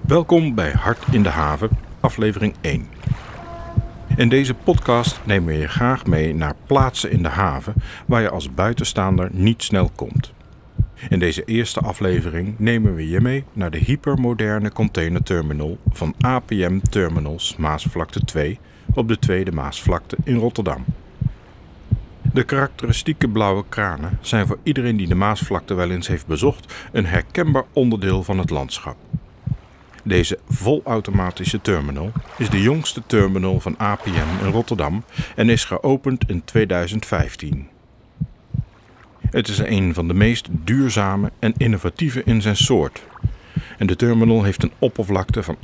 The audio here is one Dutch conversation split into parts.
Welkom bij Hart in de Haven, aflevering 1. In deze podcast nemen we je graag mee naar plaatsen in de haven waar je als buitenstaander niet snel komt. In deze eerste aflevering nemen we je mee naar de hypermoderne containerterminal van APM Terminals Maasvlakte 2 op de Tweede Maasvlakte in Rotterdam. De karakteristieke blauwe kranen zijn voor iedereen die de Maasvlakte wel eens heeft bezocht een herkenbaar onderdeel van het landschap. Deze volautomatische terminal is de jongste terminal van APM in Rotterdam en is geopend in 2015. Het is een van de meest duurzame en innovatieve in zijn soort. De terminal heeft een oppervlakte van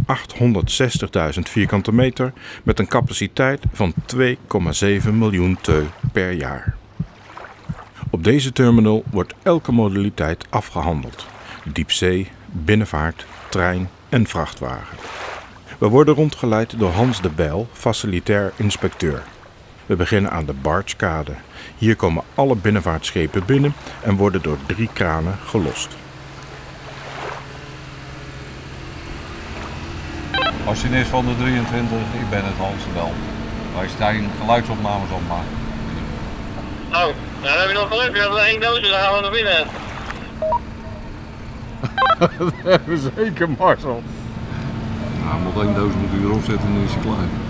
860.000 vierkante meter met een capaciteit van 2,7 miljoen teu per jaar. Op deze terminal wordt elke modaliteit afgehandeld: diepzee, binnenvaart, trein en vrachtwagen. We worden rondgeleid door Hans de Bijl, facilitair inspecteur. We beginnen aan de Bargekade. Hier komen alle binnenvaartschepen binnen en worden door drie kranen gelost. Machinist van de 23, ik ben het Hans de Wel. Wij zijn geluidsopnames opmaken. Oh, dan heb je nog geluk. We hebben één doosje, dan gaan we naar binnen. Dat hebben we zeker, Marcel. Nou, moet één doos moet u erop zetten en dan is hij klaar.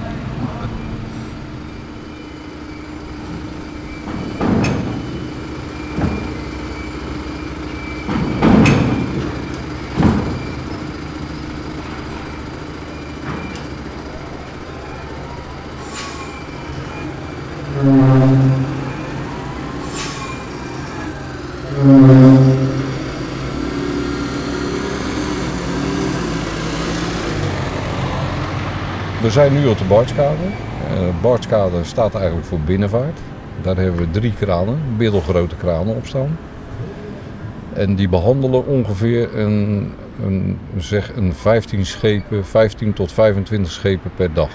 We zijn nu op de Bartskade. De Bartskade staat eigenlijk voor binnenvaart. Daar hebben we drie kranen, middelgrote kranen op staan. En die behandelen ongeveer een, een, zeg een 15 schepen, 15 tot 25 schepen per dag.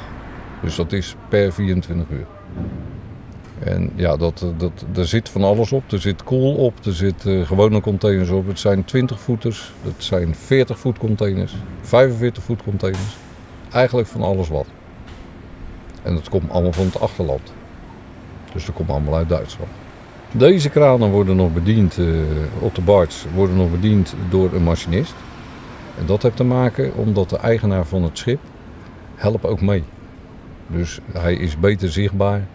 Dus dat is per 24 uur. En ja, dat, dat, er zit van alles op. Er zit kool op, er zitten gewone containers op. Het zijn 20 voeters, het zijn 40 voet containers, 45 voet containers. Eigenlijk van alles wat. En dat komt allemaal van het achterland. Dus dat komt allemaal uit Duitsland. Deze kranen worden nog bediend eh, op de barge, worden nog bediend door een machinist. En dat heeft te maken omdat de eigenaar van het schip helpt ook mee. Dus hij is beter zichtbaar.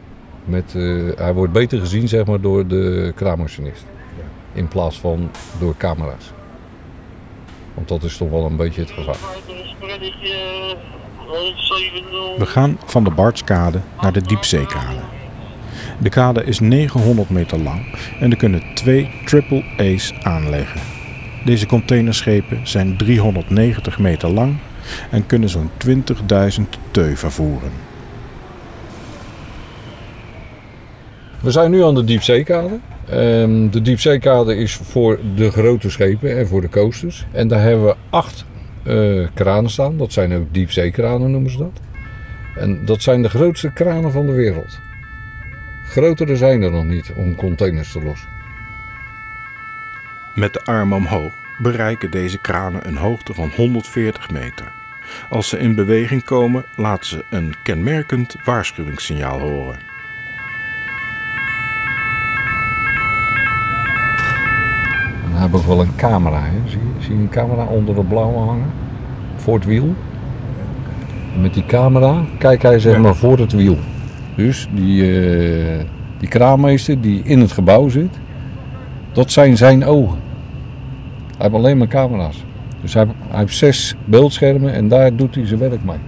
Met, eh, hij wordt beter gezien zeg maar, door de kraanmachinist. In plaats van door camera's. Want dat is toch wel een beetje het gevaar. We gaan van de Bartskade naar de Diepzeekade. De kade is 900 meter lang en er kunnen twee triple A's aanleggen. Deze containerschepen zijn 390 meter lang en kunnen zo'n 20.000 teu vervoeren. We zijn nu aan de diepzeekade. Ehm, de diepzeekade is voor de grote schepen en voor de coasters. En daar hebben we acht eh, kranen staan. Dat zijn ook diepzeekranen noemen ze dat. En dat zijn de grootste kranen van de wereld. Grotere zijn er nog niet om containers te lossen. Met de arm omhoog bereiken deze kranen een hoogte van 140 meter. Als ze in beweging komen, laten ze een kenmerkend waarschuwingssignaal horen. En dan hebben we ook wel een camera. Hè? Zie, je, zie je een camera onder de blauwe hangen? Voor het wiel. Met die camera kijkt hij zeg maar voor het wiel. Dus die, eh, die kraanmeester die in het gebouw zit, dat zijn zijn ogen. Hij heeft alleen maar camera's. Dus hij, hij heeft zes beeldschermen en daar doet hij zijn werk mee.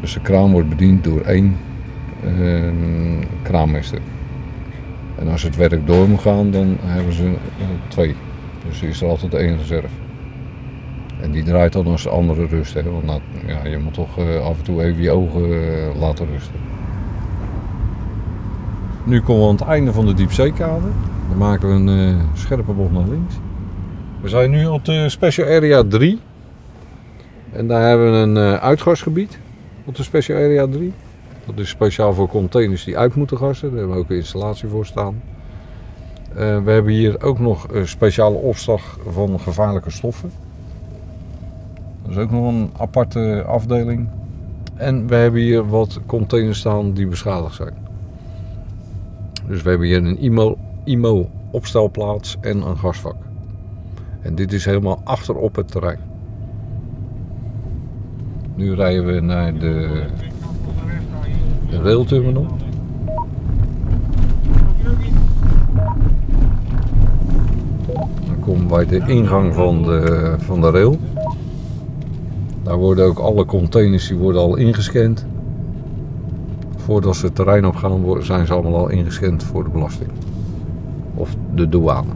Dus de kraan wordt bediend door één eh, kraanmeester. En als het werk door moet gaan, dan hebben ze eh, twee. Dus is er altijd één reserve. En die draait dan als de andere rust. Hè? Want nou, ja, je moet toch eh, af en toe even je ogen eh, laten rusten. Nu komen we aan het einde van de diepzeekade. Dan maken we een scherpe bocht naar links. We zijn nu op de Special Area 3. En daar hebben we een eh, uitgasgebied op de Special Area 3. Dat is speciaal voor containers die uit moeten gassen. Daar hebben we ook een installatie voor staan. Eh, we hebben hier ook nog een speciale opslag van gevaarlijke stoffen. Dat is ook nog een aparte afdeling. En we hebben hier wat containers staan die beschadigd zijn. Dus we hebben hier een IMO, IMO opstelplaats en een gasvak. En dit is helemaal achterop het terrein. Nu rijden we naar de, de railterminal. Dan komen bij de ingang van de, van de rail. Daar worden ook alle containers die worden al ingescand. Voordat ze het terrein op gaan, zijn ze allemaal al ingescand voor de belasting. Of de douane.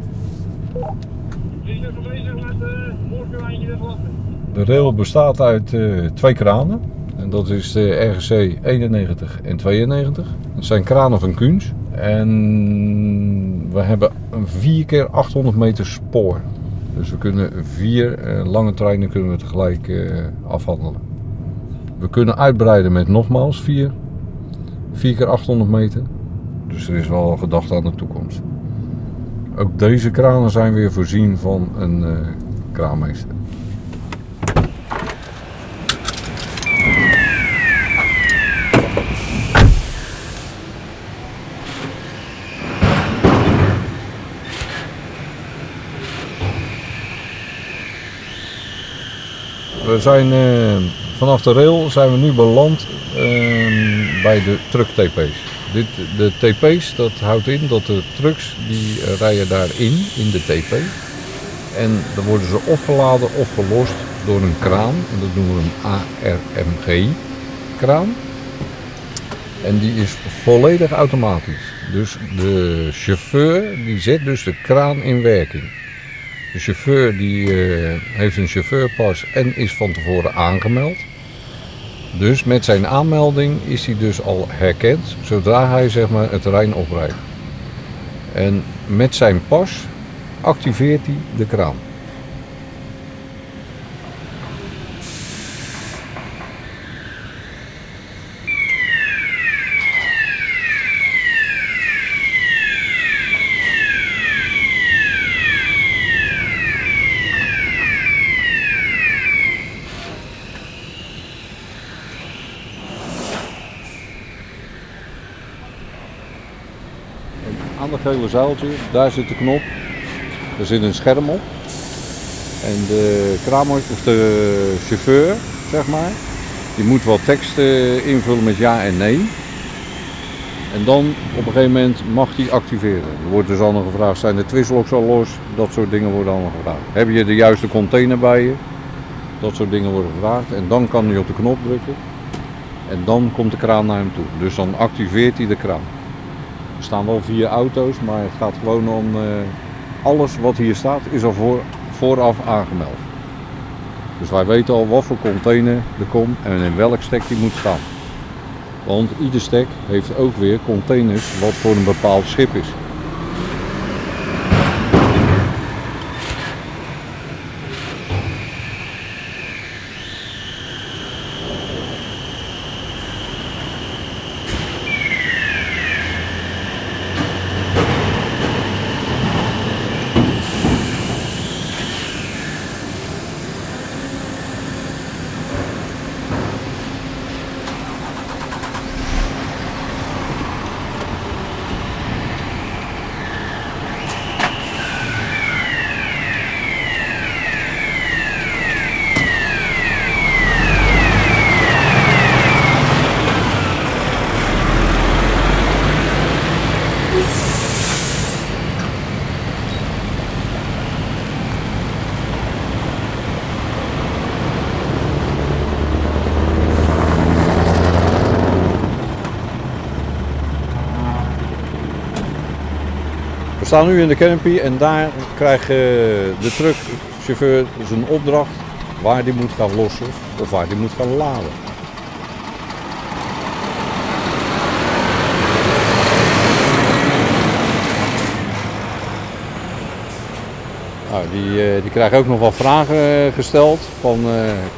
De rail bestaat uit eh, twee kranen. Dat is de RGC 91 en 92. Het zijn kranen van Kuhns. En we hebben een 4 keer 800 meter spoor. Dus we kunnen vier eh, lange treinen kunnen we tegelijk eh, afhandelen. We kunnen uitbreiden met nogmaals 4. 4 keer 800 meter. Dus er is wel gedacht aan de toekomst. Ook deze kranen zijn weer voorzien van een eh, kraanmeester. We eh, vanaf de rail zijn we nu beland ehm, bij de truck TP's. Dit, de TP's dat houdt in dat de trucks die eh, rijden daarin in de TP. En dan worden ze opgeladen of gelost door een kraan. En dat noemen we een ARMG kraan. En die is volledig automatisch. Dus de chauffeur die zet dus de kraan in werking. De chauffeur die eh, heeft een chauffeurpas en is van tevoren aangemeld. Dus met zijn aanmelding is hij dus al herkend zodra hij zeg maar, het terrein oprijdt. En met zijn pas activeert hij de kraan. Aan dat gele zuiltje, daar zit de knop. Er zit een scherm op. En de kramer, of de chauffeur, zeg maar, die moet wat tekst eh, invullen met ja en nee. En dan op een gegeven moment mag die activeren. Er wordt dus allemaal gevraagd, zijn de twistlocks al los? Dat soort dingen worden allemaal gevraagd. Heb je de juiste container bij je? Dat soort dingen worden gevraagd. En dan kan hij op de knop drukken. En dan komt de kraan naar hem toe. Dus dan activeert hij de kraan. Er staan wel vier auto's, maar het gaat gewoon om eh, alles wat hier staat is al voor, vooraf aangemeld. Dus wij weten al wat voor container er komt en in welk stek die moet staan. Want ieder stek heeft ook weer containers wat voor een bepaald schip is. Staan nu in de canopy en daar krijgt eh, de truckchauffeur zijn opdracht waar die moet gaan lossen of waar die moet gaan laden. Nou, die, eh, die krijgen ook nog wel vragen eh, gesteld. Van,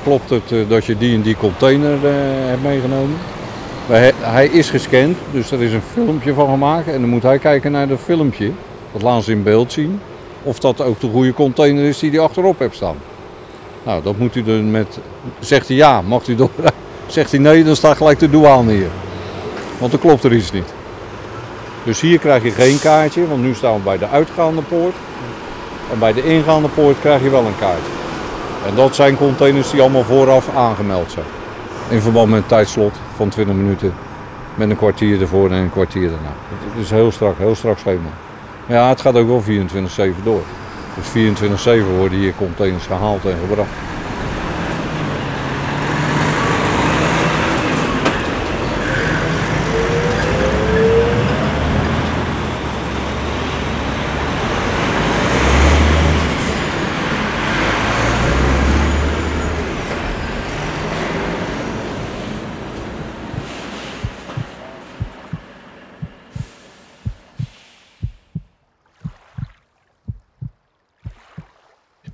klopt het dat je die en die container hebt meegenomen? Wij- Hij is gescand, dus er is een filmpje van gemaakt. En dan moet hij kijken naar dat filmpje. Dat laten ze in beeld zien. Of dat ook de goede container is die hij achterop hebt staan. Nou, dat moet u dan met... Zegt hij ja, mag u door. Zegt hij nee, dan staat gelijk de douane hier. Want dan klopt er iets niet. Dus hier krijg je geen kaartje, want nu staan we bij de uitgaande poort. En bij de ingaande poort krijg je wel een kaartje. En dat zijn containers die allemaal vooraf aangemeld zijn. In verband met een tijdslot van 20 minuten. Met een kwartier ervoor en een kwartier daarna. Het is heel strak, heel strak schema. Ja, het gaat ook wel 24-7 door. Dus 24-7 worden hier containers gehaald en gebracht.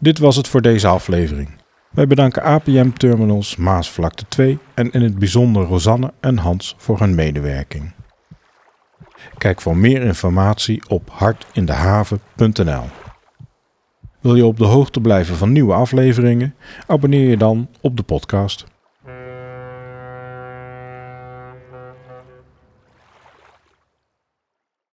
Dit was het voor deze aflevering. Wij bedanken APM Terminals Maasvlakte 2 en in het bijzonder Rosanne en Hans voor hun medewerking. Kijk voor meer informatie op hartindehaven.nl. Wil je op de hoogte blijven van nieuwe afleveringen? Abonneer je dan op de podcast.